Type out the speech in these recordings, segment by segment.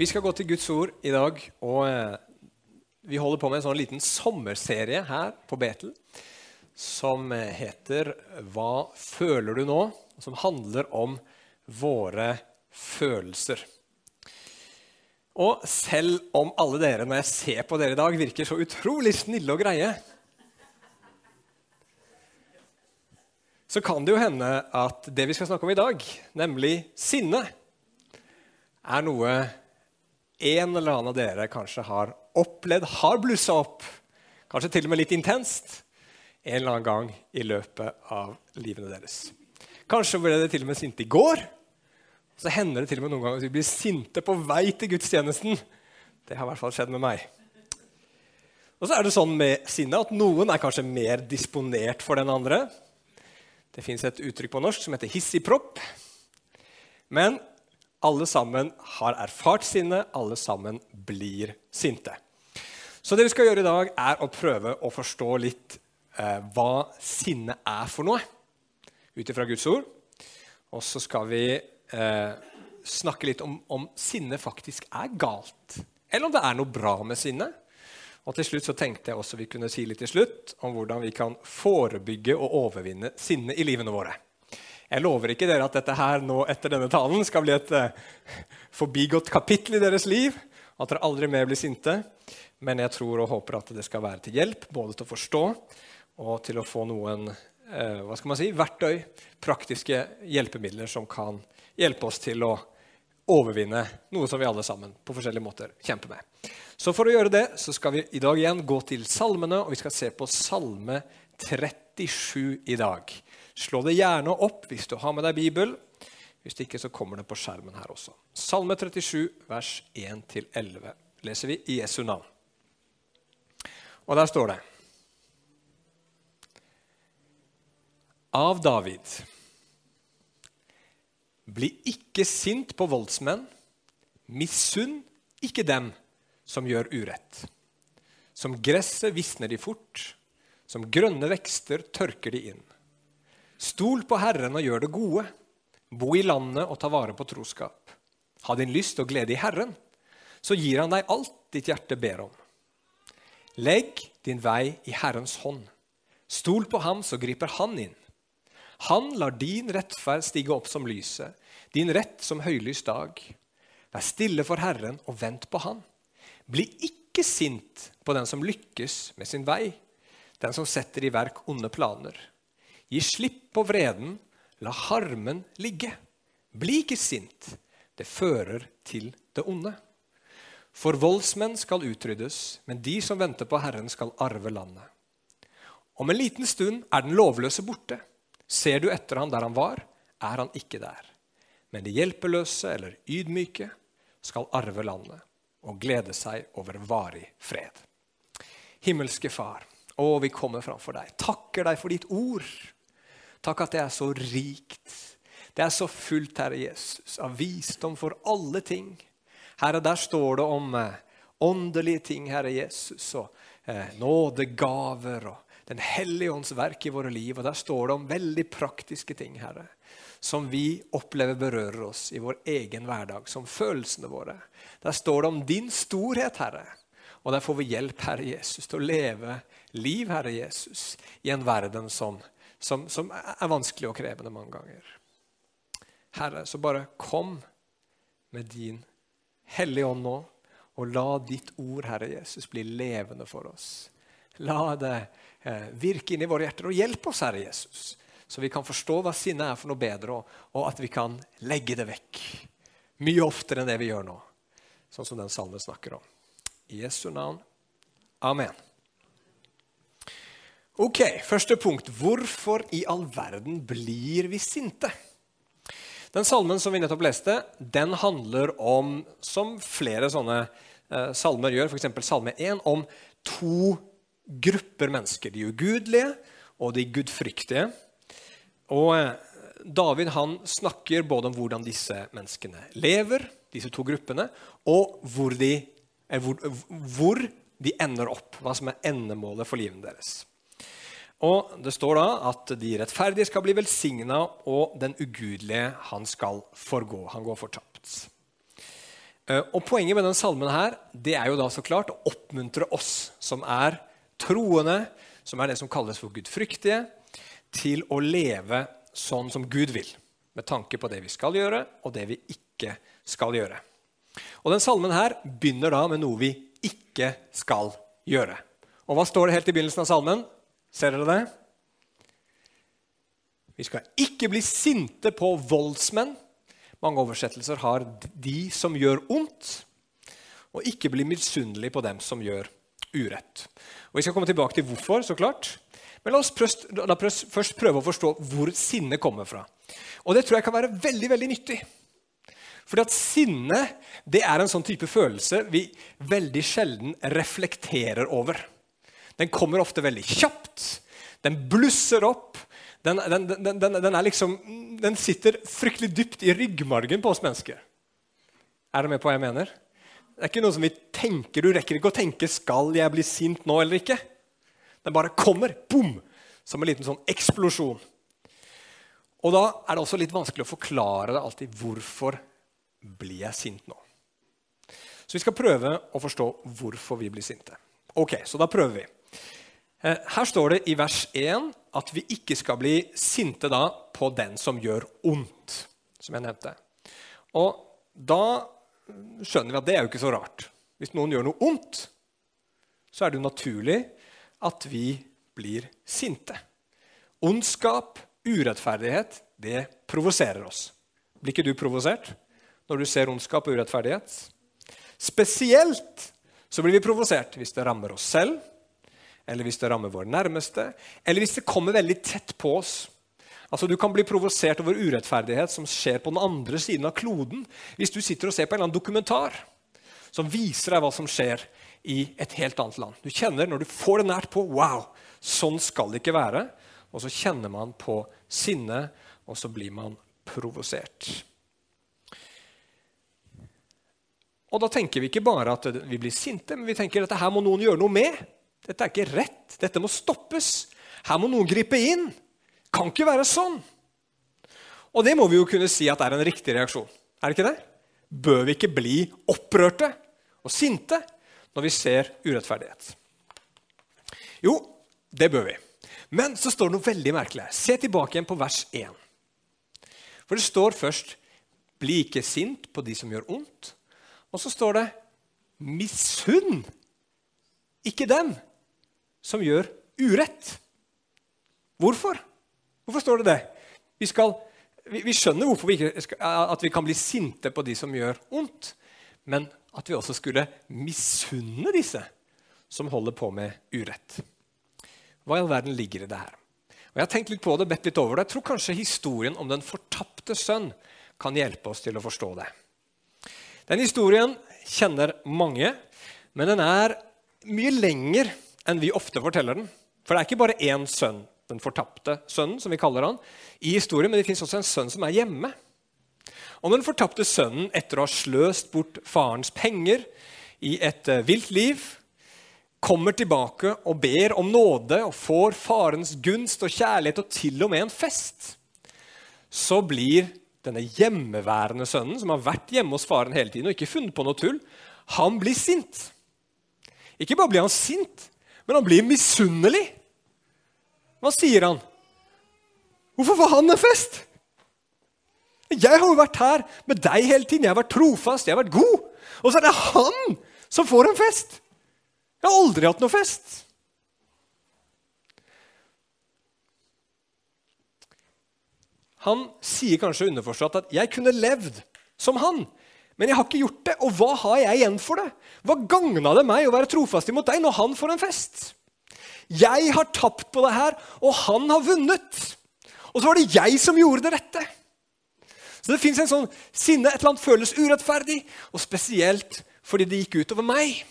Vi skal gå til Guds ord i dag, og eh, vi holder på med en sånn liten sommerserie her på Betel som eh, heter 'Hva føler du nå?', som handler om våre følelser. Og selv om alle dere når jeg ser på dere i dag, virker så utrolig snille og greie, så kan det jo hende at det vi skal snakke om i dag, nemlig sinne, er noe en eller annen av dere kanskje har opplevd, har blussa opp, kanskje til og med litt intenst, en eller annen gang i løpet av livene deres. Kanskje ble dere til og med sinte i går. Så hender det til og med noen ganger at vi blir sinte på vei til gudstjenesten. Det har i hvert fall skjedd med meg. Og så er det sånn med sinne at noen er kanskje mer disponert for den andre. Det fins et uttrykk på norsk som heter hissigpropp. Men alle sammen har erfart sinne, alle sammen blir sinte. Så det vi skal gjøre i dag, er å prøve å forstå litt eh, hva sinne er for noe, ut ifra Guds ord. Og så skal vi eh, snakke litt om om sinne faktisk er galt, eller om det er noe bra med sinne. Og til slutt så tenkte jeg også vi kunne si litt til slutt om hvordan vi kan forebygge og overvinne sinne i livene våre. Jeg lover ikke dere at dette her nå etter denne talen skal bli et uh, forbigått kapittel i deres liv, at dere aldri mer blir sinte. Men jeg tror og håper at det skal være til hjelp, både til å forstå og til å få noen uh, hva skal man si, verktøy, praktiske hjelpemidler som kan hjelpe oss til å overvinne noe som vi alle sammen på forskjellige måter kjemper med. Så for å gjøre det så skal vi i dag igjen gå til salmene, og vi skal se på Salme 37 i dag. Slå det gjerne opp hvis du har med deg Bibel. Hvis det ikke, så kommer det på skjermen her også. Salme 37, vers 1-11 leser vi i Jesu navn. Og der står det Av David. Bli ikke sint på voldsmenn. Misunn ikke dem som gjør urett. Som gresset visner de fort, som grønne vekster tørker de inn. Stol på Herren og gjør det gode. Bo i landet og ta vare på troskap. Ha din lyst og glede i Herren, så gir han deg alt ditt hjerte ber om. Legg din vei i Herrens hånd. Stol på ham, så griper han inn. Han lar din rettferd stige opp som lyset, din rett som høylys dag. Vær stille for Herren og vent på Han. Bli ikke sint på den som lykkes med sin vei, den som setter i verk onde planer. Gi slipp på vreden, la harmen ligge. Bli ikke sint, det fører til det onde. For voldsmenn skal utryddes, men de som venter på Herren, skal arve landet. Om en liten stund er den lovløse borte. Ser du etter han der han var, er han ikke der. Men de hjelpeløse eller ydmyke skal arve landet og glede seg over varig fred. Himmelske Far, å, vi kommer framfor deg. Takker deg for ditt ord. Takk at det er så rikt. Det er så fullt, Herre Jesus, av visdom for alle ting. Herre, der står det om eh, åndelige ting, Herre Jesus, og eh, nådegaver og Den hellige ånds verk i våre liv. Og der står det om veldig praktiske ting, Herre, som vi opplever berører oss i vår egen hverdag, som følelsene våre. Der står det om din storhet, Herre. Og der får vi hjelp, Herre Jesus, til å leve liv, Herre Jesus, i en verden som som, som er vanskelig og krevende mange ganger. Herre, så bare kom med din Hellige Ånd nå, og la ditt ord, Herre Jesus, bli levende for oss. La det eh, virke inn i våre hjerter, og hjelp oss, Herre Jesus, så vi kan forstå hva sinnet er for noe bedre, og, og at vi kan legge det vekk mye oftere enn det vi gjør nå, sånn som den salmen snakker om. I Jesu navn. Amen. Ok, Første punkt. Hvorfor i all verden blir vi sinte? Den salmen som vi nettopp leste, den handler om, som flere sånne eh, salmer gjør, f.eks. salme 1, om to grupper mennesker. De ugudelige og de gudfryktige. Og eh, David han snakker både om hvordan disse menneskene lever, disse to gruppene, og hvor de, eh, hvor, hvor de ender opp. Hva som er endemålet for livet deres. Og Det står da at de rettferdige skal bli velsigna, og den ugudelige han skal forgå. Han går fortapt. Eh, og Poenget med denne salmen her, det er jo da så klart å oppmuntre oss som er troende, som er det som kalles for gudfryktige, til å leve sånn som Gud vil. Med tanke på det vi skal gjøre, og det vi ikke skal gjøre. Og den Salmen her begynner da med noe vi ikke skal gjøre. Og hva står det helt i begynnelsen av salmen? Ser dere det? Vi skal ikke bli sinte på voldsmenn. Mange oversettelser har 'de som gjør ondt', og ikke bli misunnelig på dem som gjør urett. Og Vi skal komme tilbake til hvorfor, så klart. Men la oss først, la først prøve å forstå hvor sinne kommer fra. Og det tror jeg kan være veldig veldig nyttig. Fordi at sinne det er en sånn type følelse vi veldig sjelden reflekterer over. Den kommer ofte veldig kjapt. Den blusser opp. Den, den, den, liksom, den sitter fryktelig dypt i ryggmargen på oss mennesker. Er du med på hva jeg mener? Det er ikke noe som vi tenker. Du rekker ikke å tenke 'skal jeg bli sint nå' eller ikke. Den bare kommer. Bom! Som en liten sånn eksplosjon. Og da er det også litt vanskelig å forklare det alltid. Hvorfor blir jeg sint nå? Så vi skal prøve å forstå hvorfor vi blir sinte. Ok, så da prøver vi. Eh, her står det i vers 1 at vi ikke skal bli sinte da på den som gjør ondt, som jeg nevnte. Og da skjønner vi at det er jo ikke så rart. Hvis noen gjør noe ondt, så er det jo naturlig at vi blir sinte. Ondskap, urettferdighet, det provoserer oss. Blir ikke du provosert når du ser ondskap og urettferdighet? Spesielt så blir vi provosert hvis det rammer oss selv, eller hvis det rammer våre nærmeste, eller hvis det kommer veldig tett på oss. Altså, Du kan bli provosert over urettferdighet som skjer på den andre siden av kloden. Hvis du sitter og ser på en eller annen dokumentar som viser deg hva som skjer i et helt annet land. Du kjenner når du får det nært på Wow, sånn skal det ikke være. Og så kjenner man på sinne, og så blir man provosert. Og da tenker vi ikke bare at vi blir sinte, men vi tenker at dette her må noen gjøre noe med. Dette er ikke rett. Dette må stoppes. Her må noen gripe inn. Kan ikke være sånn. Og det må vi jo kunne si at er en riktig reaksjon. Er det ikke det? Bør vi ikke bli opprørte og sinte når vi ser urettferdighet? Jo, det bør vi. Men så står det noe veldig merkelig. Se tilbake igjen på vers 1. For det står først 'bli ikke sint på de som gjør ondt'. Og så står det 'misunn ikke dem' som gjør urett. Hvorfor? Hvorfor står det det? Vi, skal, vi, vi skjønner hvorfor vi ikke, at vi kan bli sinte på de som gjør ondt, men at vi også skulle misunne disse som holder på med urett. Hva i all verden ligger i det her? Og Jeg har tenkt litt på det, bedt litt over det. Jeg tror kanskje historien om den fortapte sønn kan hjelpe oss til å forstå det. Den historien kjenner mange, men den er mye lenger enn vi ofte forteller den. For det er ikke bare én sønn, den fortapte sønnen, som vi kaller han, i historien, men det fins også en sønn som er hjemme. Og den fortapte sønnen, etter å ha sløst bort farens penger i et uh, vilt liv, kommer tilbake og ber om nåde og får farens gunst og kjærlighet og til og med en fest, så blir denne hjemmeværende sønnen, som har vært hjemme hos faren hele tiden og ikke funnet på noe tull, han blir sint. Ikke bare blir han sint, men han blir misunnelig. Hva sier han? Hvorfor får han en fest? Jeg har jo vært her med deg hele tiden. Jeg har vært trofast, jeg har vært god. Og så er det han som får en fest! Jeg har aldri hatt noe fest. Han sier kanskje underforstått at 'jeg kunne levd som han', men jeg har ikke gjort det, og hva har jeg igjen for det? Hva gagna det meg å være trofast imot deg når han får en fest? Jeg har tapt på det her, og han har vunnet. Og så var det jeg som gjorde det rette. Så det fins en sånn sinne, et eller annet føles urettferdig, og spesielt fordi det gikk utover meg.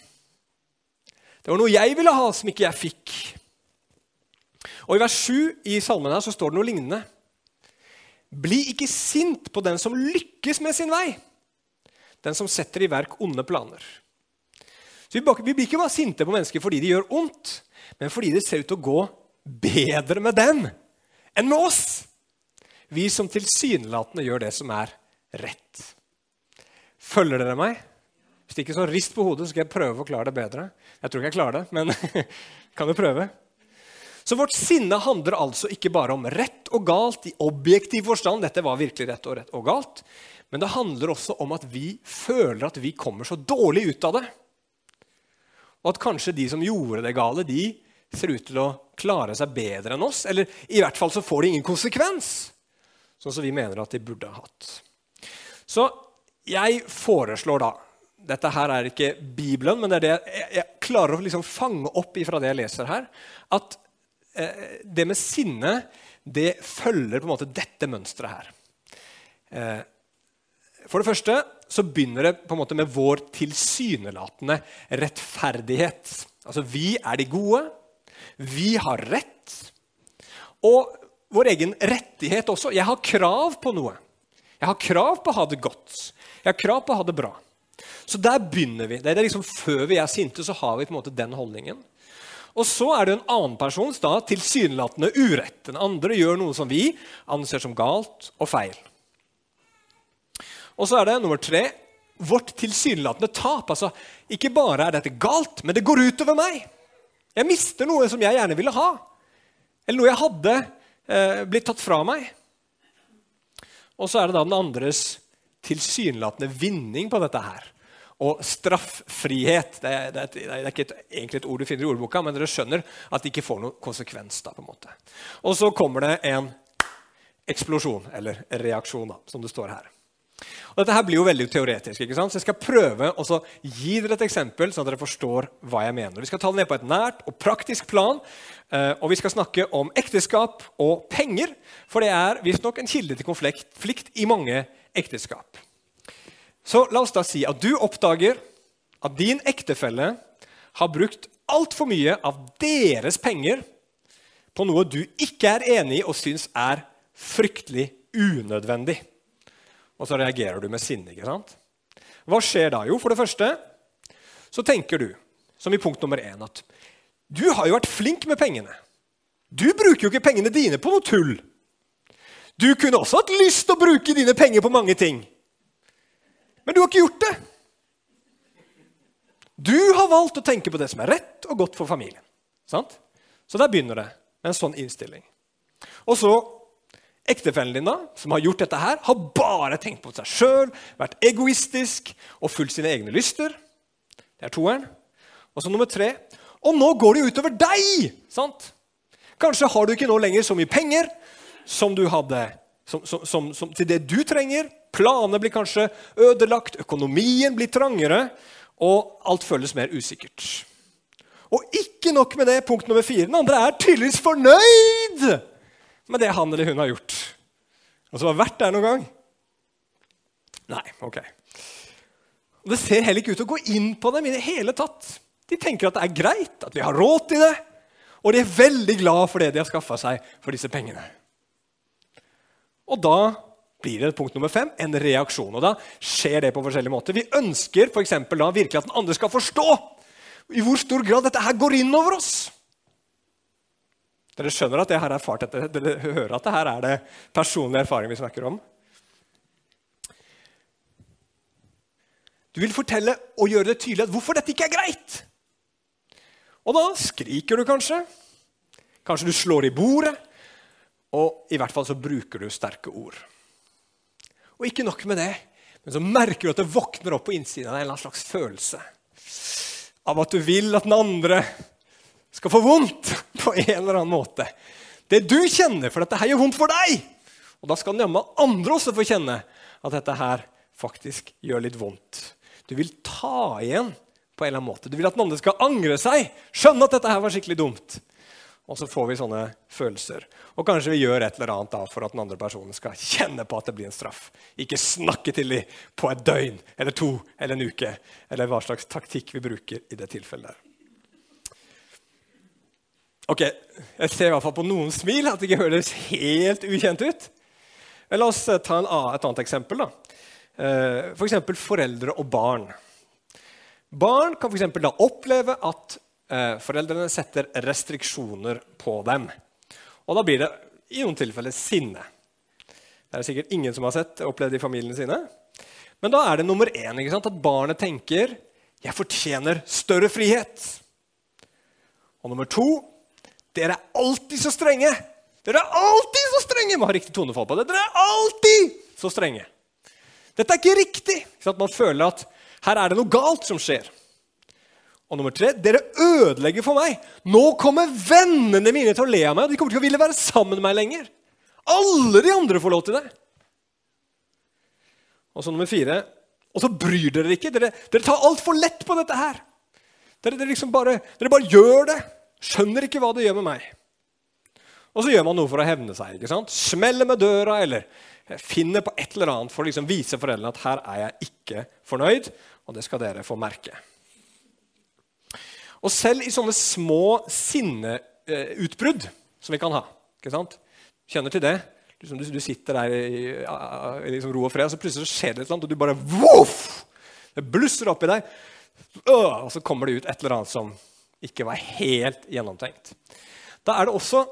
Det var noe jeg ville ha, som ikke jeg fikk. Og I vers 7 i salmen her så står det noe lignende. Bli ikke sint på den som lykkes med sin vei den som setter i verk onde planer. Så vi, blir ikke bare sinte på mennesker fordi de gjør ondt, men fordi det ser ut til å gå bedre med dem enn med oss. Vi som tilsynelatende gjør det som er rett. Følger dere meg? Hvis ikke så rist på hodet, så skal jeg prøve å forklare det bedre. Jeg tror ikke jeg klarer det, men kan jo prøve. Så vårt sinne handler altså ikke bare om rett og galt i objektiv forstand. Dette var virkelig rett og rett og galt. Men det handler også om at vi føler at vi kommer så dårlig ut av det. Og at kanskje de som gjorde det gale, de ser ut til å klare seg bedre enn oss. Eller i hvert fall så får det ingen konsekvens, sånn som vi mener at de burde ha hatt. Så jeg foreslår da Dette her er ikke Bibelen, men det er det jeg, klarer å liksom fange opp ifra det jeg leser her. At eh, det med sinne, det følger på en måte dette mønsteret her. Eh, for det første så begynner det på en måte med vår tilsynelatende rettferdighet. Altså, vi er de gode, vi har rett. Og vår egen rettighet også. Jeg har krav på noe. Jeg har krav på å ha det godt. Jeg har krav på å ha det bra. Så der begynner vi. Det er liksom Før vi er sinte, så har vi på en måte den holdningen. Og så er det en annen persons da, tilsynelatende urett. Den andre gjør noe som vi anser som galt og feil. Og så er det nummer tre vårt tilsynelatende tap. Altså, ikke bare er dette galt, men det går utover meg. Jeg mister noe som jeg gjerne ville ha, eller noe jeg hadde eh, blitt tatt fra meg. Og så er det da den andres tilsynelatende vinning på dette her. Og strafffrihet. Det er, det, det er, ikke et, egentlig et ord du finner i ordboka, men dere skjønner at det ikke får noen konsekvens. da på en måte. Og så kommer det en eksplosjon, eller reaksjon, da, som det står her. Og dette her blir jo veldig teoretisk, ikke sant? så jeg skal prøve å gi dere et eksempel, sånn at dere forstår hva jeg mener. Vi skal ta det ned på et nært og praktisk plan, eh, og vi skal snakke om ekteskap og penger. For det er visstnok en kilde til konflikt i mange ekteskap. Så la oss da si at du oppdager at din ektefelle har brukt altfor mye av deres penger på noe du ikke er enig i og syns er fryktelig unødvendig og så reagerer du med sinne. ikke sant? Hva skjer da? Jo, for det første så tenker du, som i punkt nummer én, at du har jo vært flink med pengene. Du bruker jo ikke pengene dine på noe tull. Du kunne også hatt lyst til å bruke dine penger på mange ting. Men du har ikke gjort det. Du har valgt å tenke på det som er rett og godt for familien. Sant? Så der begynner det med en sånn innstilling. Og så Ektefellen din, da, som har gjort dette her, har bare tenkt på seg sjøl, vært egoistisk og fulgt sine egne lyster. Det er toeren. Og så nummer tre Og nå går det jo utover deg! sant? Kanskje har du ikke nå lenger så mye penger som du hadde som, som, som, til det du trenger. Planene blir kanskje ødelagt, økonomien blir trangere, og alt føles mer usikkert. Og ikke nok med det, punkt nummer fire. Den andre er tydeligvis fornøyd med det han eller hun har gjort. Som har vært der noen gang. Nei, ok. Det ser heller ikke ut til å gå inn på dem i det hele tatt. De tenker at det er greit, at vi har råd til det, og de er veldig glad for det de har skaffa seg for disse pengene. Og da blir det punkt nummer fem en reaksjon. Og da skjer det på forskjellige måter. Vi ønsker for da virkelig at den andre skal forstå i hvor stor grad dette her går inn over oss. Dere skjønner at det her er fart etter, dere hører at det her er det personlige erfaring vi snakker om. Du vil fortelle og gjøre det tydelig at hvorfor dette ikke er greit. Og da skriker du kanskje. Kanskje du slår i bordet. Og i hvert fall så bruker du sterke ord. Og ikke nok med det, men så merker du at det våkner opp på innsiden av deg en eller annen slags følelse av at du vil at den andre skal få vondt på en eller annen måte. Det du kjenner, for dette her gjør vondt for deg. Og da skal jammen andre også få kjenne at dette her faktisk gjør litt vondt. Du vil ta igjen på en eller annen måte. Du vil at den andre skal angre seg, skjønne at dette her var skikkelig dumt. Og så får vi sånne følelser. Og kanskje vi gjør et eller annet da for at den andre personen skal kjenne på at det blir en straff. Ikke snakke til dem på et døgn eller to eller en uke, eller hva slags taktikk vi bruker i det tilfellet. der. Ok, Jeg ser i hvert fall på noen smil at det ikke høres helt ukjent ut. Men La oss ta ta et annet eksempel. da. Eh, F.eks. For foreldre og barn. Barn kan for da oppleve at eh, foreldrene setter restriksjoner på dem. Og da blir det i noen tilfeller sinne. Det er det sikkert ingen som har sett opplevd i familiene sine. Men da er det nummer én ikke sant? at barnet tenker 'jeg fortjener større frihet'. Og nummer to 'dere er alltid så strenge'. Dere er alltid så strenge! Man har riktig tonefall på det. Dere er alltid så strenge. Dette er ikke riktig. Ikke man føler at her er det noe galt som skjer. Og nummer tre dere ødelegger for meg. Nå kommer vennene mine til å le av meg. De kommer til å ville være sammen med meg lenger. Alle de andre får lov til det. Og så nummer fire Og så bryr dere ikke. Dere, dere tar altfor lett på dette her. Dere, dere, liksom bare, dere bare gjør det. Skjønner ikke hva det gjør med meg. Og så gjør man noe for å hevne seg. ikke sant? Smeller med døra eller finner på et eller annet for å liksom vise foreldrene at her er jeg ikke fornøyd, og det skal dere få merke. Og selv i sånne små sinneutbrudd som vi kan ha ikke sant? Kjenner til det? Liksom, du, sitter der i, liksom ro og fred, og så plutselig skjer det et eller annet, og du bare voff! Det blusser opp i deg. Og så kommer det ut et eller annet som ikke var helt gjennomtenkt. Da er det også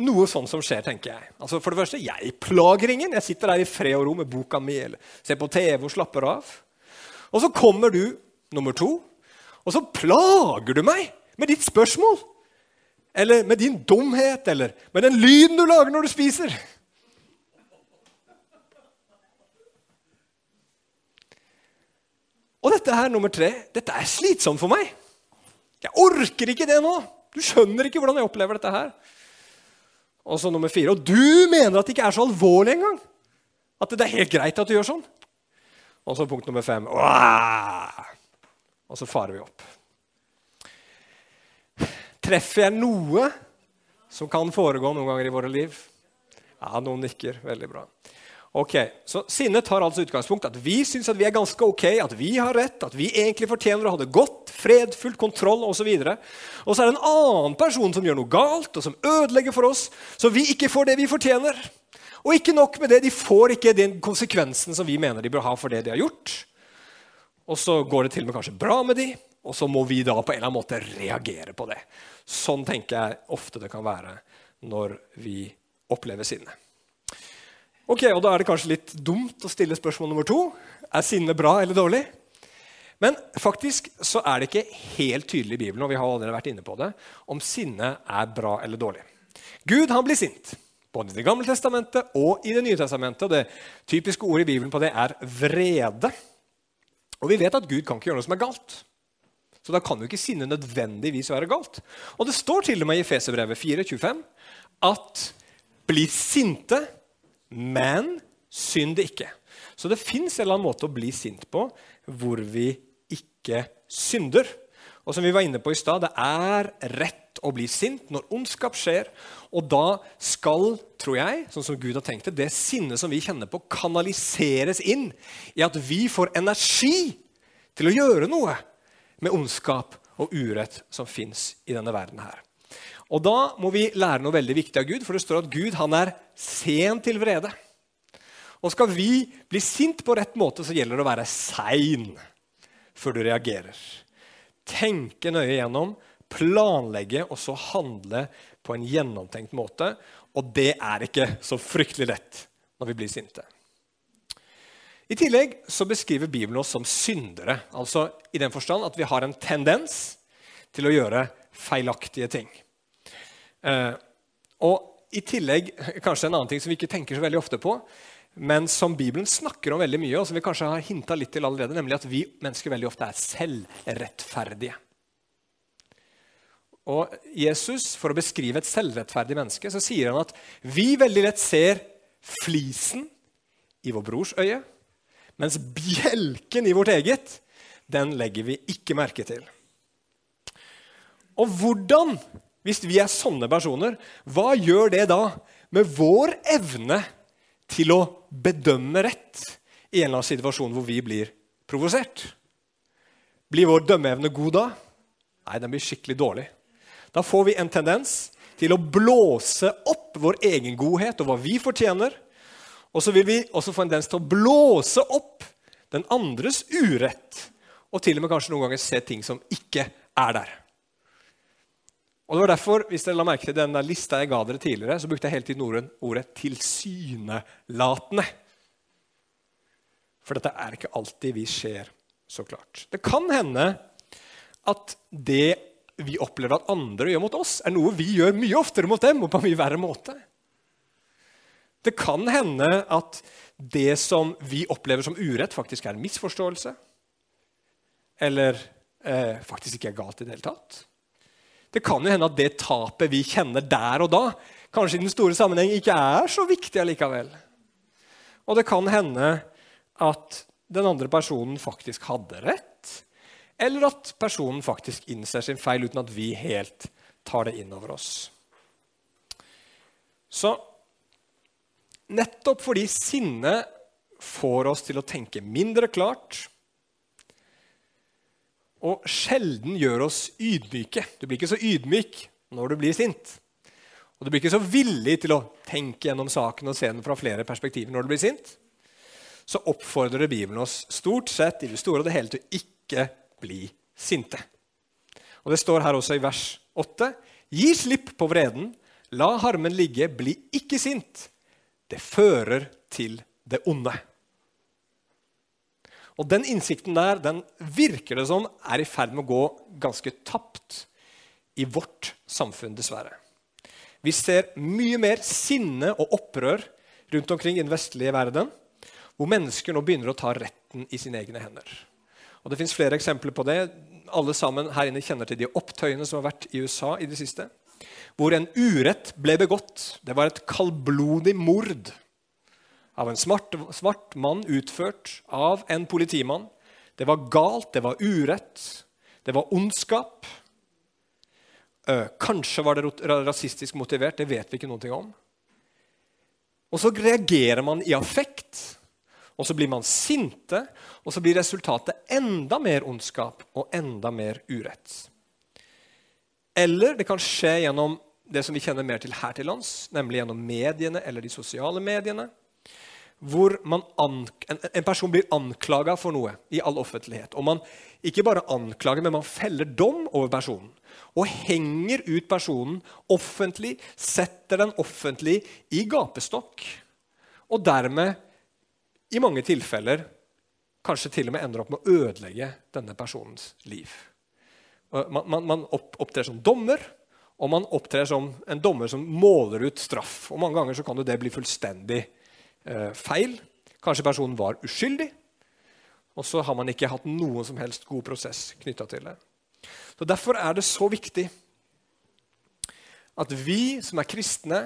noe sånn som skjer, tenker jeg. Altså For det første, jeg plager ingen. Jeg sitter der i fred og ro med boka mi eller ser på TV og slapper av. Og så kommer du nummer to, og så plager du meg med ditt spørsmål. Eller med din dumhet, eller med den lyden du lager når du spiser. Og dette her, nummer tre, dette er slitsomt for meg. Jeg orker ikke det nå. Du skjønner ikke hvordan jeg opplever dette her. Og så nummer fire. Og du mener at det ikke er så alvorlig engang. At det er helt greit at du gjør sånn. Og så punkt nummer fem. Og så farer vi opp. Treffer jeg noe som kan foregå noen ganger i våre liv? Ja, noen nikker. Veldig bra. Ok, Så sinnet tar altså utgangspunkt at vi syns at vi er ganske ok, at vi har rett, at vi egentlig fortjener å ha det godt, fredfullt, kontroll osv. Og, så og så er det en annen person som gjør noe galt, og som ødelegger for oss, så vi ikke får det vi fortjener. Og ikke nok med det, de får ikke den konsekvensen som vi mener de bør ha for det de har gjort. Og så går det til og med kanskje bra med de, og så må vi da på en eller annen måte reagere på det. Sånn tenker jeg ofte det kan være når vi opplever sinne. Ok, og Da er det kanskje litt dumt å stille spørsmål nummer to. Er sinne bra eller dårlig? Men faktisk så er det ikke helt tydelig i Bibelen og vi har allerede vært inne på det, om sinne er bra eller dårlig. Gud han blir sint, både i Det gamle testamentet og i Det nye testamentet. og Det typiske ordet i Bibelen på det er vrede. Og vi vet at Gud kan ikke gjøre noe som er galt. Så da kan jo ikke sinne nødvendigvis være galt. Og det står til og med i Feserbrevet 4,25 at bli sinte men synd ikke. Så det fins en eller annen måte å bli sint på hvor vi ikke synder. Og som vi var inne på i stad, det er rett å bli sint når ondskap skjer. Og da skal, tror jeg, sånn som Gud har tenkt det, det sinnet som vi kjenner på, kanaliseres inn i at vi får energi til å gjøre noe med ondskap og urett som fins i denne verden her. Og da må vi lære noe veldig viktig av Gud, for det står at Gud han er sen til vrede. Og skal vi bli sint på rett måte, så gjelder det å være sein før du reagerer. Tenke nøye gjennom, planlegge og så handle på en gjennomtenkt måte. Og det er ikke så fryktelig lett når vi blir sinte. I tillegg så beskriver Bibelen oss som syndere. altså i den forstand at vi har en tendens til å gjøre feilaktige ting. Eh, og i tillegg kanskje en annen ting som vi ikke tenker så veldig ofte på, men som Bibelen snakker om veldig mye, og som vi kanskje har hinta litt til allerede, nemlig at vi mennesker veldig ofte er selvrettferdige. Og Jesus, For å beskrive et selvrettferdig menneske så sier han at vi veldig lett ser flisen i vår brors øye, mens bjelken i vårt eget, den legger vi ikke merke til. Og hvordan hvis vi er sånne personer, hva gjør det da med vår evne til å bedømme rett i en eller annen situasjon hvor vi blir provosert? Blir vår dømmeevne god da? Nei, den blir skikkelig dårlig. Da får vi en tendens til å blåse opp vår egen godhet og hva vi fortjener. Og så vil vi også få en tendens til å blåse opp den andres urett. Og til og med kanskje noen ganger se ting som ikke er der. Og det var derfor, hvis dere la merke til den lista jeg ga dere tidligere, så brukte jeg hele tiden ordet, ordet 'tilsynelatende'. For dette er ikke alltid vi ser så klart. Det kan hende at det vi opplever at andre gjør mot oss, er noe vi gjør mye oftere mot dem, og på en mye verre måte. Det kan hende at det som vi opplever som urett, faktisk er en misforståelse. Eller eh, faktisk ikke er galt i det hele tatt. Det kan jo hende at det tapet vi kjenner der og da, kanskje i den store sammenheng ikke er så viktig allikevel. Og det kan hende at den andre personen faktisk hadde rett, eller at personen faktisk innser sin feil uten at vi helt tar det inn over oss. Så nettopp fordi sinne får oss til å tenke mindre klart, og sjelden gjør oss ydmyke. Du blir ikke så ydmyk når du blir sint. Og du blir ikke så villig til å tenke gjennom saken og se den fra flere perspektiver når du blir sint. Så oppfordrer Bibelen oss stort sett i det store og det hele til å ikke bli sinte. Og Det står her også i vers 8.: Gi slipp på vreden, la harmen ligge, bli ikke sint. Det fører til det onde. Og Den innsikten der den virker det som er i ferd med å gå ganske tapt i vårt samfunn, dessverre. Vi ser mye mer sinne og opprør rundt omkring i den vestlige verden, hvor mennesker nå begynner å ta retten i sine egne hender. Og Det fins flere eksempler på det. Alle sammen her inne kjenner til de opptøyene som har vært i USA i det siste. Hvor en urett ble begått. Det var et kaldblodig mord av en smart, svart mann utført av en politimann. Det var galt, det var urett, det var ondskap. Kanskje var det rasistisk motivert, det vet vi ikke noe om. Og så reagerer man i affekt, og så blir man sinte, og så blir resultatet enda mer ondskap og enda mer urett. Eller det kan skje gjennom det som vi kjenner mer til her til lands, nemlig gjennom mediene eller de sosiale mediene hvor en, en, person blir anklaga for noe i all offentlighet. Og man ikke bare anklager, men man feller dom over personen. Og henger ut personen offentlig, setter den offentlig i gapestokk. Og dermed, i mange tilfeller, kanskje til og med ender opp med å ødelegge denne personens liv. Man, man, man opptrer som dommer, og man opptrer som en dommer som måler ut straff. Og Mange ganger kan det bli fullstendig Eh, feil. Kanskje personen var uskyldig. Og så har man ikke hatt noen som helst god prosess knytta til det. Så Derfor er det så viktig at vi som er kristne,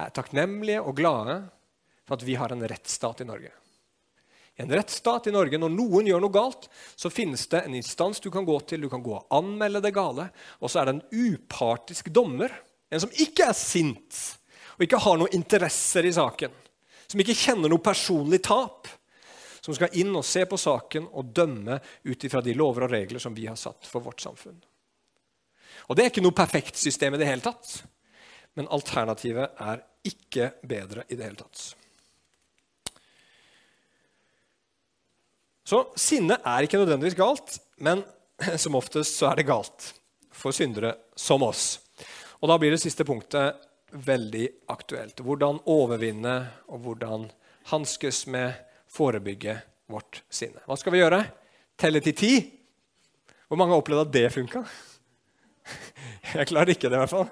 er takknemlige og glade for at vi har en rettsstat i Norge. En rettsstat i Norge, Når noen gjør noe galt, så finnes det en instans du kan gå til. Du kan gå og anmelde det gale. Og så er det en upartisk dommer, en som ikke er sint og ikke har noen interesser i saken som ikke kjenner noe personlig tap, som skal inn og se på saken og dømme ut ifra de lover og regler som vi har satt for vårt samfunn. Og Det er ikke noe perfekt system i det hele tatt, men alternativet er ikke bedre i det hele tatt. Så sinne er ikke nødvendigvis galt, men som oftest så er det galt for syndere som oss. Og Da blir det siste punktet veldig aktuelt. Hvordan overvinne og hvordan hanskes med, forebygge vårt sinne. Hva skal vi gjøre? Telle til ti? Hvor mange har opplevd at det funka? Jeg klarer ikke det, i hvert fall.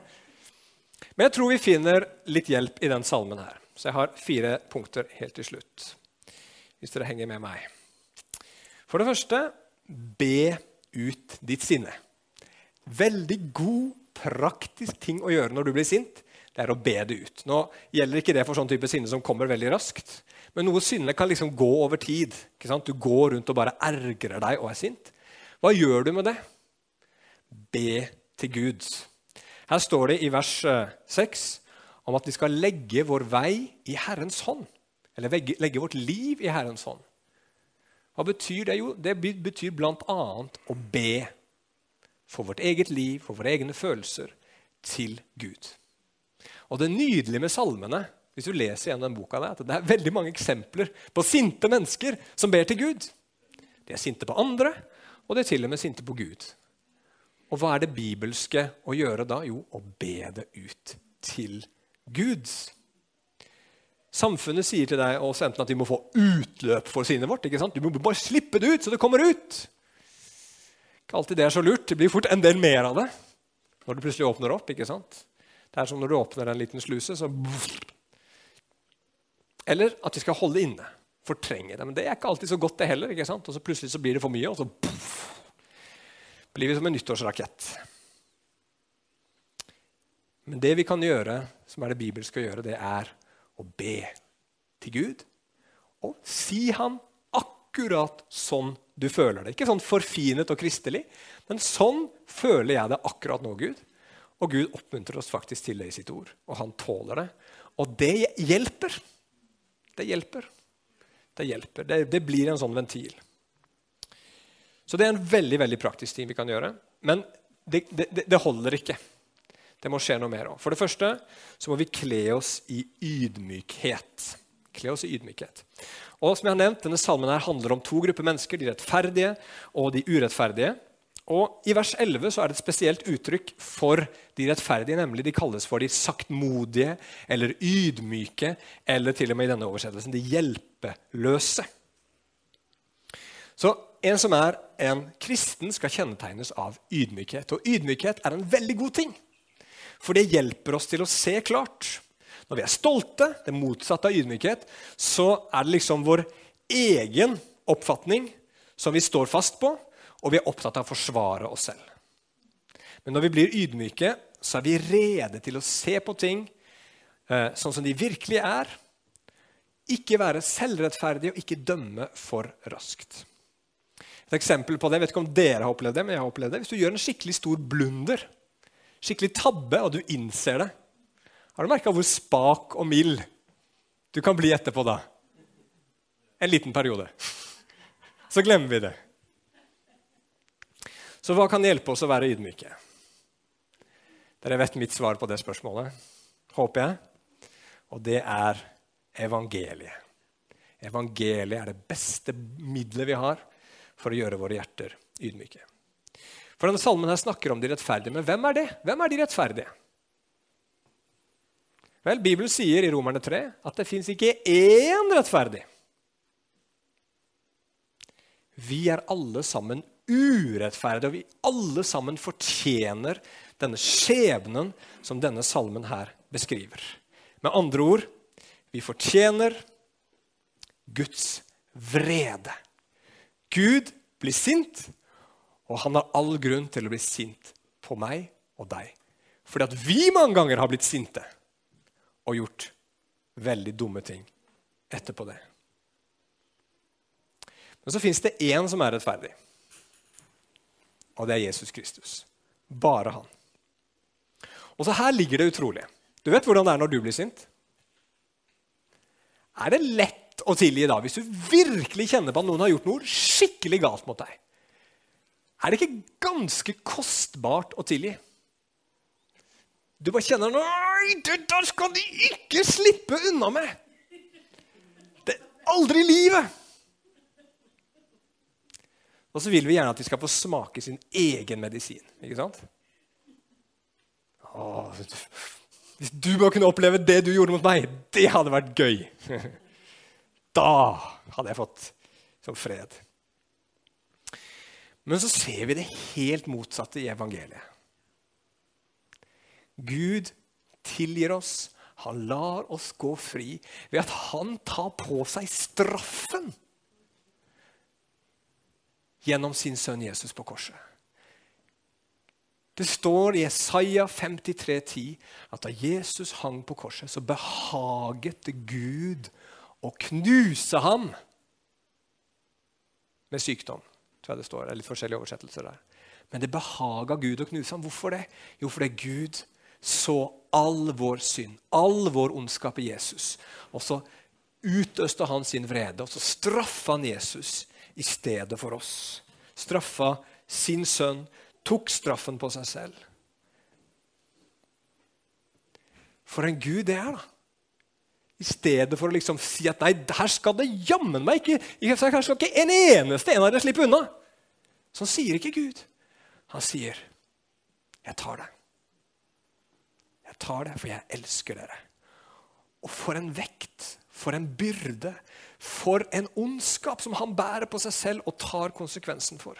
Men jeg tror vi finner litt hjelp i den salmen her. Så jeg har fire punkter helt til slutt. Hvis dere henger med meg. For det første be ut ditt sinne. Veldig god, praktisk ting å gjøre når du blir sint det er å be det ut. Nå gjelder ikke det for sånn type sinne som kommer veldig raskt. Men noe sinne kan liksom gå over tid. Du går rundt og bare ergrer deg og er sint. Hva gjør du med det? Be til Gud. Her står det i vers 6 eh, om at vi skal legge vår vei i Herrens hånd. Eller legge vårt liv i Herrens hånd. Hva betyr det? Jo, det betyr bl.a. å be for vårt eget liv, for våre egne følelser, til Gud. Og det nydelige med salmene hvis du leser gjennom den boka, er at det er veldig mange eksempler på sinte mennesker som ber til Gud. De er sinte på andre, og de er til og med sinte på Gud. Og hva er det bibelske å gjøre da? Jo, å be det ut til Gud. Samfunnet sier til deg også enten at de må få utløp for sinnet vårt. ikke sant? Du må bare slippe det ut, så det kommer ut. Ikke alltid det er så lurt. Det blir fort en del mer av det når det plutselig åpner opp. ikke sant? Det er som når du åpner en liten sluse, så Eller at vi skal holde inne, fortrenge det. Men det er ikke alltid så godt, det heller. ikke sant? Og så plutselig så blir det for mye, og så blir vi som en nyttårsrakett. Men det vi kan gjøre, som er det bibelske å gjøre, det er å be til Gud. Og si han akkurat sånn du føler det. Ikke sånn forfinet og kristelig, men sånn føler jeg det akkurat nå, Gud. Og Gud oppmuntrer oss faktisk til det i sitt ord, og han tåler det. Og det hjelper. Det hjelper. Det hjelper. Det, det blir en sånn ventil. Så det er en veldig veldig praktisk ting vi kan gjøre. Men det, det, det holder ikke. Det må skje noe mer òg. For det første så må vi kle oss i ydmykhet. Kle oss i ydmykhet. Og som jeg har nevnt, Denne salmen her handler om to grupper mennesker, de rettferdige og de urettferdige. Og I vers 11 så er det et spesielt uttrykk for de rettferdige. nemlig De kalles for de saktmodige eller ydmyke, eller til og med i denne oversettelsen de hjelpeløse. Så En som er en kristen, skal kjennetegnes av ydmykhet. Og ydmykhet er en veldig god ting, for det hjelper oss til å se klart. Når vi er stolte, det motsatte av ydmykhet, så er det liksom vår egen oppfatning som vi står fast på, og vi er opptatt av å forsvare oss selv. Men når vi blir ydmyke, så er vi rede til å se på ting eh, sånn som de virkelig er. Ikke være selvrettferdig og ikke dømme for raskt. Et eksempel på det, jeg vet ikke om dere har opplevd det, men jeg har opplevd det. Hvis du gjør en skikkelig stor blunder, skikkelig tabbe, og du innser det Har du merka hvor spak og mild du kan bli etterpå da? En liten periode. Så glemmer vi det. Så hva kan hjelpe oss å være ydmyke? Dere vet mitt svar på det spørsmålet, håper jeg. Og det er evangeliet. Evangeliet er det beste middelet vi har for å gjøre våre hjerter ydmyke. For denne salmen her snakker om de rettferdige. Men hvem er det? Hvem er de rettferdige? Vel, Bibelen sier i Romerne 3 at det fins ikke én rettferdig. Vi er alle sammen urettferdige, og vi alle sammen fortjener denne skjebnen som denne salmen her beskriver. Med andre ord vi fortjener Guds vrede. Gud blir sint, og han har all grunn til å bli sint på meg og deg. Fordi at vi mange ganger har blitt sinte og gjort veldig dumme ting etterpå det. Men så fins det én som er rettferdig og det er Jesus Kristus. Bare han. Og så her ligger det utrolig. Du vet hvordan det er når du blir sint? Er det lett å tilgi da, hvis du virkelig kjenner på at noen har gjort noe skikkelig galt mot deg? Er det ikke ganske kostbart å tilgi? Du bare kjenner Nei, det der skal de ikke slippe unna med! Det er aldri i livet! Og så vil vi gjerne at de skal få smake sin egen medisin. ikke sant? Åh, hvis du bare kunne oppleve det du gjorde mot meg, det hadde vært gøy. Da hadde jeg fått som fred. Men så ser vi det helt motsatte i evangeliet. Gud tilgir oss. Han lar oss gå fri ved at han tar på seg straffen gjennom sin sønn Jesus på korset. Det står i Isaiah 53,10 at da Jesus hang på korset, så behaget det Gud å knuse ham med sykdom. tror jeg Det står, det er litt forskjellige oversettelser der. Men det behaga Gud å knuse ham. Hvorfor det? Jo, fordi Gud så all vår synd, all vår ondskap i Jesus. Og så utøste han sin vrede, og så straffa han Jesus i stedet for oss. Straffa sin sønn, tok straffen på seg selv. For en Gud det er, da. I stedet for å liksom si at nei, her skal det jammen meg ikke Her skal ikke en eneste en av dere slippe unna. Sånn sier ikke Gud. Han sier, 'Jeg tar det. Jeg tar det, for jeg elsker dere.' Og for en vekt, for en byrde, for en ondskap som han bærer på seg selv og tar konsekvensen for.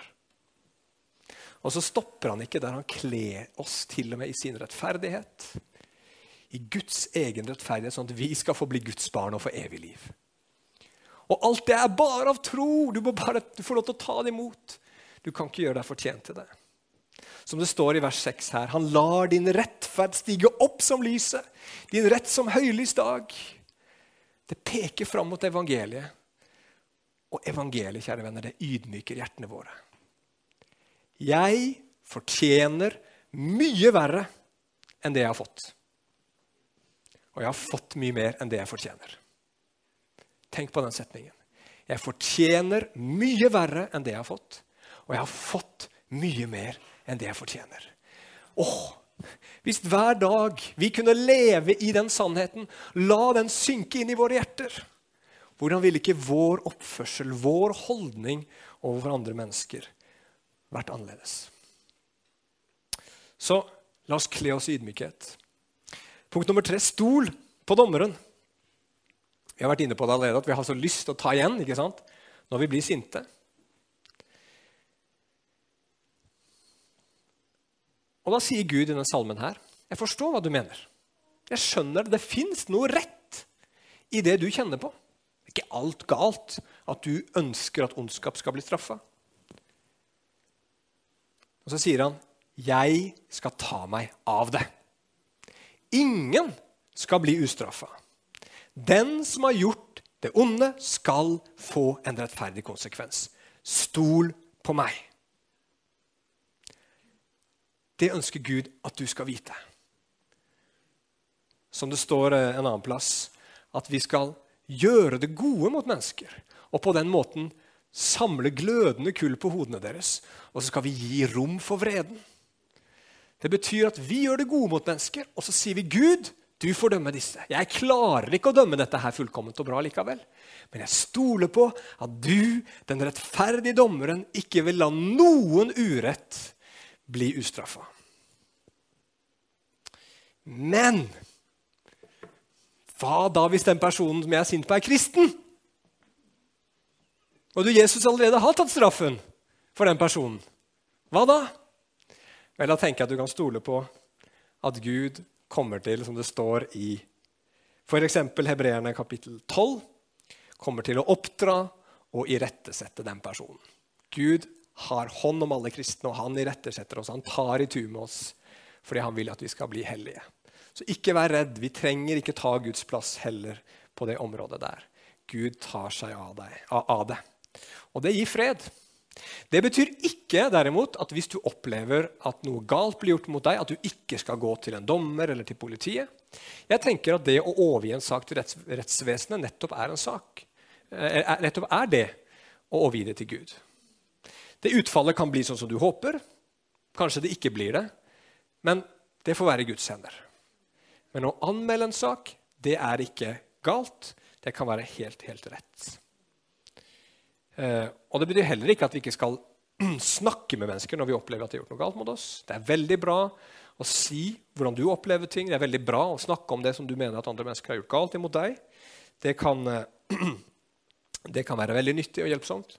Og så stopper han ikke der han kler oss til og med i sin rettferdighet. I Guds egen rettferdighet, sånn at vi skal få bli Guds barn og få evig liv. Og alt det er bare av tro. Du må bare få lov til å ta det imot. Du kan ikke gjøre deg fortjent til det. Som det står i vers 6 her. Han lar din rettferd stige opp som lyset, din rett som høylys dag. Det peker fram mot evangeliet. Og evangeliet, kjære venner, det ydmyker hjertene våre. Jeg fortjener mye verre enn det jeg har fått. Og jeg har fått mye mer enn det jeg fortjener. Tenk på den setningen. Jeg fortjener mye verre enn det jeg har fått, og jeg har fått mye mer enn det jeg fortjener. Åh, Hvis hver dag vi kunne leve i den sannheten, la den synke inn i våre hjerter, hvordan ville ikke vår oppførsel, vår holdning overfor andre mennesker vært annerledes? Så la oss kle oss i ydmykhet. Punkt nummer tre stol på dommeren. Vi har vært inne på det allerede, at vi har så lyst til å ta igjen ikke sant? når vi blir sinte. Og Da sier Gud i denne salmen her, jeg forstår hva du mener. Jeg skjønner det. Det fins noe rett i det du kjenner på. Det er ikke alt galt at du ønsker at ondskap skal bli straffa. Og så sier han, 'Jeg skal ta meg av det'. Ingen skal bli ustraffa. Den som har gjort det onde, skal få en rettferdig konsekvens. Stol på meg. Det ønsker Gud at du skal vite. Som det står eh, en annen plass, at vi skal gjøre det gode mot mennesker. Og på den måten samle glødende kull på hodene deres. Og så skal vi gi rom for vreden. Det betyr at vi gjør det gode mot mennesker, og så sier vi Gud, du får dømme disse. Jeg klarer ikke å dømme dette her fullkomment og bra likevel. Men jeg stoler på at du, den rettferdige dommeren, ikke vil la noen urett bli ustraffa. Men hva da hvis den personen som jeg er sint på, er kristen? Og du, Jesus, allerede har tatt straffen for den personen. Hva da? Vel, da tenker jeg at du kan stole på at Gud kommer til, som det står i f.eks. Hebreerne kapittel 12, kommer til å oppdra og irettesette den personen. Gud har hånd om alle kristne, og han irettesetter oss. Han tar i tur med oss fordi han vil at vi skal bli hellige. Så ikke vær redd. Vi trenger ikke ta Guds plass heller på det området der. Gud tar seg av, deg, av det. Og det gir fred. Det betyr ikke derimot at hvis du opplever at noe galt blir gjort mot deg, at du ikke skal gå til en dommer eller til politiet. Jeg tenker at det å overgi en sak til retts rettsvesenet nettopp er en sak. Eh, nettopp er det å overgi det til Gud. Det utfallet kan bli sånn som du håper. Kanskje det ikke blir det. Men det får være Guds hender. Men å anmelde en sak, det er ikke galt. Det kan være helt, helt rett. Eh, og Det betyr heller ikke at vi ikke skal snakke med mennesker når vi opplever at de har gjort noe galt mot oss. Det er veldig bra å si hvordan du opplever ting. Det er veldig bra å snakke om det som du mener at andre mennesker har gjort galt imot deg. Det kan, eh, det kan være veldig nyttig og hjelpsomt.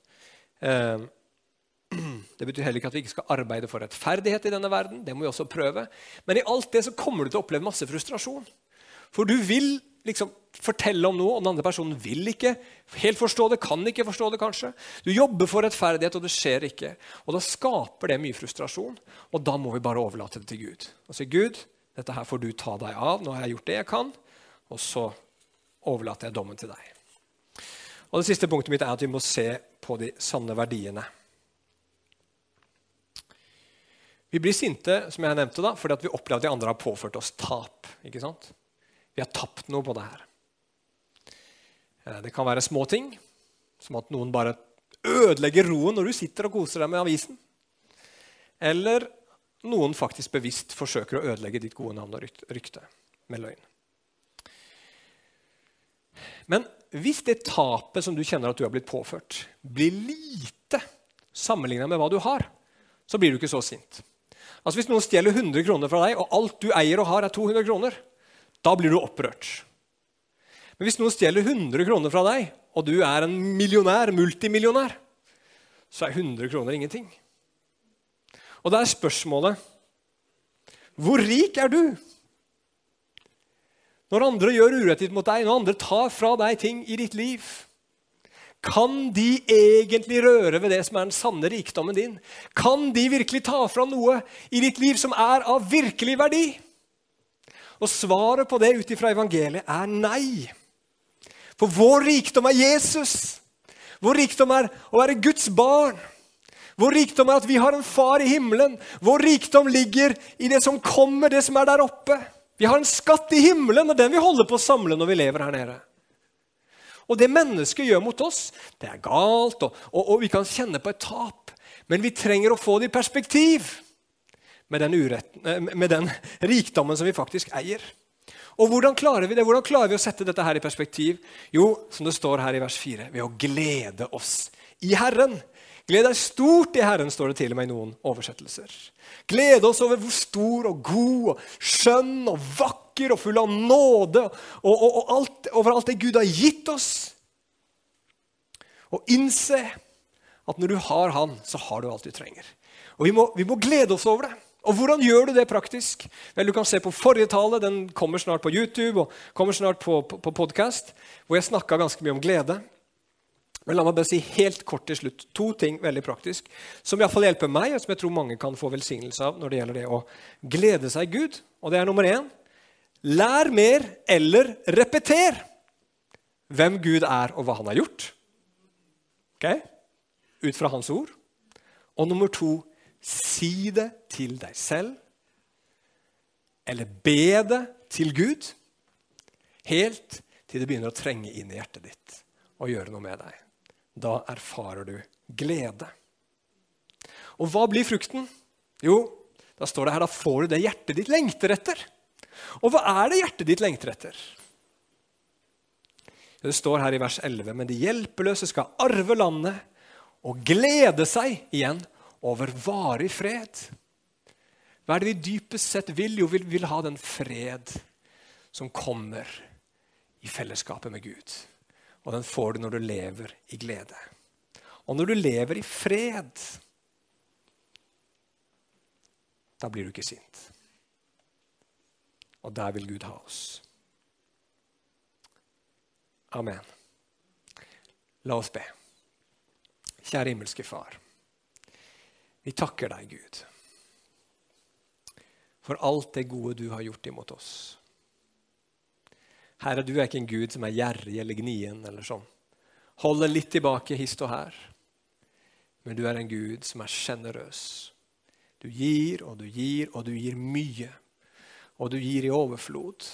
Det betyr heller ikke at vi ikke skal arbeide for rettferdighet i denne verden. Det må vi også prøve. Men i alt det så kommer du til å oppleve masse frustrasjon. For du vil liksom fortelle om noe, og den andre personen vil ikke helt forstå det, kan ikke forstå det kanskje. Du jobber for rettferdighet, og det skjer ikke. Og Da skaper det mye frustrasjon, og da må vi bare overlate det til Gud. Og si, Gud, dette her får du ta deg av. Nå har jeg gjort det jeg kan, og så overlater jeg dommen til deg. Og Det siste punktet mitt er at vi må se på de sanne verdiene. Vi blir sinte som jeg nevnte da, fordi vi opplever at de andre har påført oss tap. ikke sant? Vi har tapt noe på det her. Eh, det kan være små ting, som at noen bare ødelegger roen når du sitter og koser deg med avisen. Eller noen faktisk bevisst forsøker å ødelegge ditt gode navn og rykte med løgn. Men hvis det tapet som du kjenner at du har blitt påført, blir lite sammenlignet med hva du har, så blir du ikke så sint. Altså Hvis noen stjeler 100 kroner fra deg, og alt du eier og har, er 200 kroner, da blir du opprørt. Men hvis noen stjeler 100 kroner fra deg, og du er en millionær, multimillionær, så er 100 kroner ingenting. Og da er spørsmålet hvor rik er du? Når andre gjør urettighet mot deg, når andre tar fra deg ting i ditt liv, kan de egentlig røre ved det som er den sanne rikdommen din? Kan de virkelig ta fra noe i ditt liv som er av virkelig verdi? Og svaret på det ut ifra evangeliet er nei. For vår rikdom er Jesus. Vår rikdom er å være Guds barn. Vår rikdom er at vi har en far i himmelen. Vår rikdom ligger i det som kommer, det som er der oppe. Vi har en skatt i himmelen, og den vi holder på å samle når vi lever her nede. Og det mennesket gjør mot oss, det er galt, og, og, og, vi kan kjenne på et tap. Men vi trenger å få det i perspektiv med den, uretten, eh, med den rikdommen som vi faktisk eier. Og Hvordan klarer vi det? Hvordan klarer vi å sette dette her i perspektiv? Jo, som det står her i vers 4, ved å glede oss i Herren. Gled deg stort i Herren, står det til og med i noen oversettelser. Glede oss over hvor stor og god og skjønn og vakker og full av nåde og, og, og alt, over alt det Gud har gitt oss. Og innse at når du har Han, så har du alt du trenger. Og vi må, vi må glede oss over det. Og hvordan gjør du det praktisk? Vel, Du kan se på forrige tale. Den kommer snart på YouTube og kommer snart på, på, på podkast, hvor jeg snakka ganske mye om glede. Men la meg bare si helt kort til slutt to ting veldig praktisk, som i hvert fall hjelper meg, og som jeg tror mange kan få velsignelse av når det gjelder det å glede seg i Gud. Og det er nummer én lær mer eller repeter hvem Gud er, og hva han har gjort. Ok? Ut fra hans ord. Og nummer to si det til deg selv. Eller be det til Gud. Helt til det begynner å trenge inn i hjertet ditt og gjøre noe med deg. Da erfarer du glede. Og hva blir frukten? Jo, da står det her, da får du det hjertet ditt lengter etter. Og hva er det hjertet ditt lengter etter? Det står her i vers 11.: Men de hjelpeløse skal arve landet og glede seg igjen over varig fred. Hva er det vi dypest sett vil? Jo, vi vil ha den fred som kommer i fellesskapet med Gud. Og den får du når du lever i glede. Og når du lever i fred, da blir du ikke sint. Og der vil Gud ha oss. Amen. La oss be. Kjære himmelske Far. Vi takker deg, Gud, for alt det gode du har gjort imot oss. Herre, du er ikke en Gud som er gjerrig eller gnien eller sånn. Holder litt tilbake hist og her. Men du er en Gud som er sjenerøs. Du gir og du gir og du gir mye. Og du gir i overflod.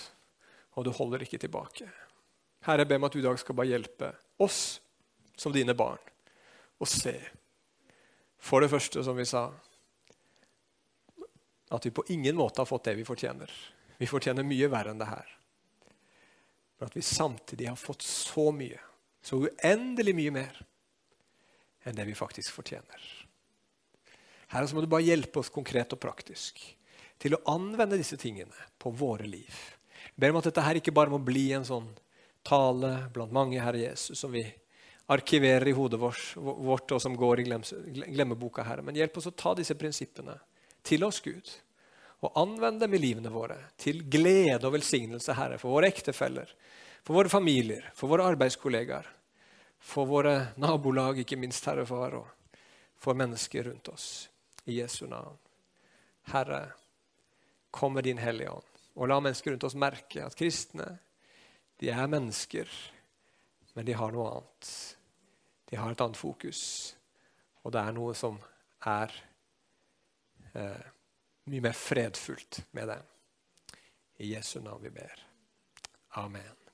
Og du holder ikke tilbake. Herre, jeg ber meg at du i dag skal bare hjelpe oss som dine barn å se. For det første, som vi sa, at vi på ingen måte har fått det vi fortjener. Vi fortjener mye verre enn det her. Men at vi samtidig har fått så mye, så uendelig mye mer enn det vi faktisk fortjener. Her må du bare hjelpe oss konkret og praktisk til å anvende disse tingene på våre liv. Jeg ber om at dette her ikke bare må bli en sånn tale blant mange, Herre Jesus, som vi arkiverer i hodet vårt, og som går i glemmeboka, Herre. Men hjelp oss å ta disse prinsippene til oss, Gud og anvend dem i livene våre til glede og velsignelse, Herre, for våre ektefeller, for våre familier, for våre arbeidskollegaer, for våre nabolag, ikke minst, Herre Far, og for mennesker rundt oss. I Jesu navn. Herre, kom med din Hellige Ånd, og la mennesker rundt oss merke at kristne de er mennesker, men de har noe annet. De har et annet fokus, og det er noe som er eh, mye mer fredfullt med det. I Jesu navn vi ber. Amen.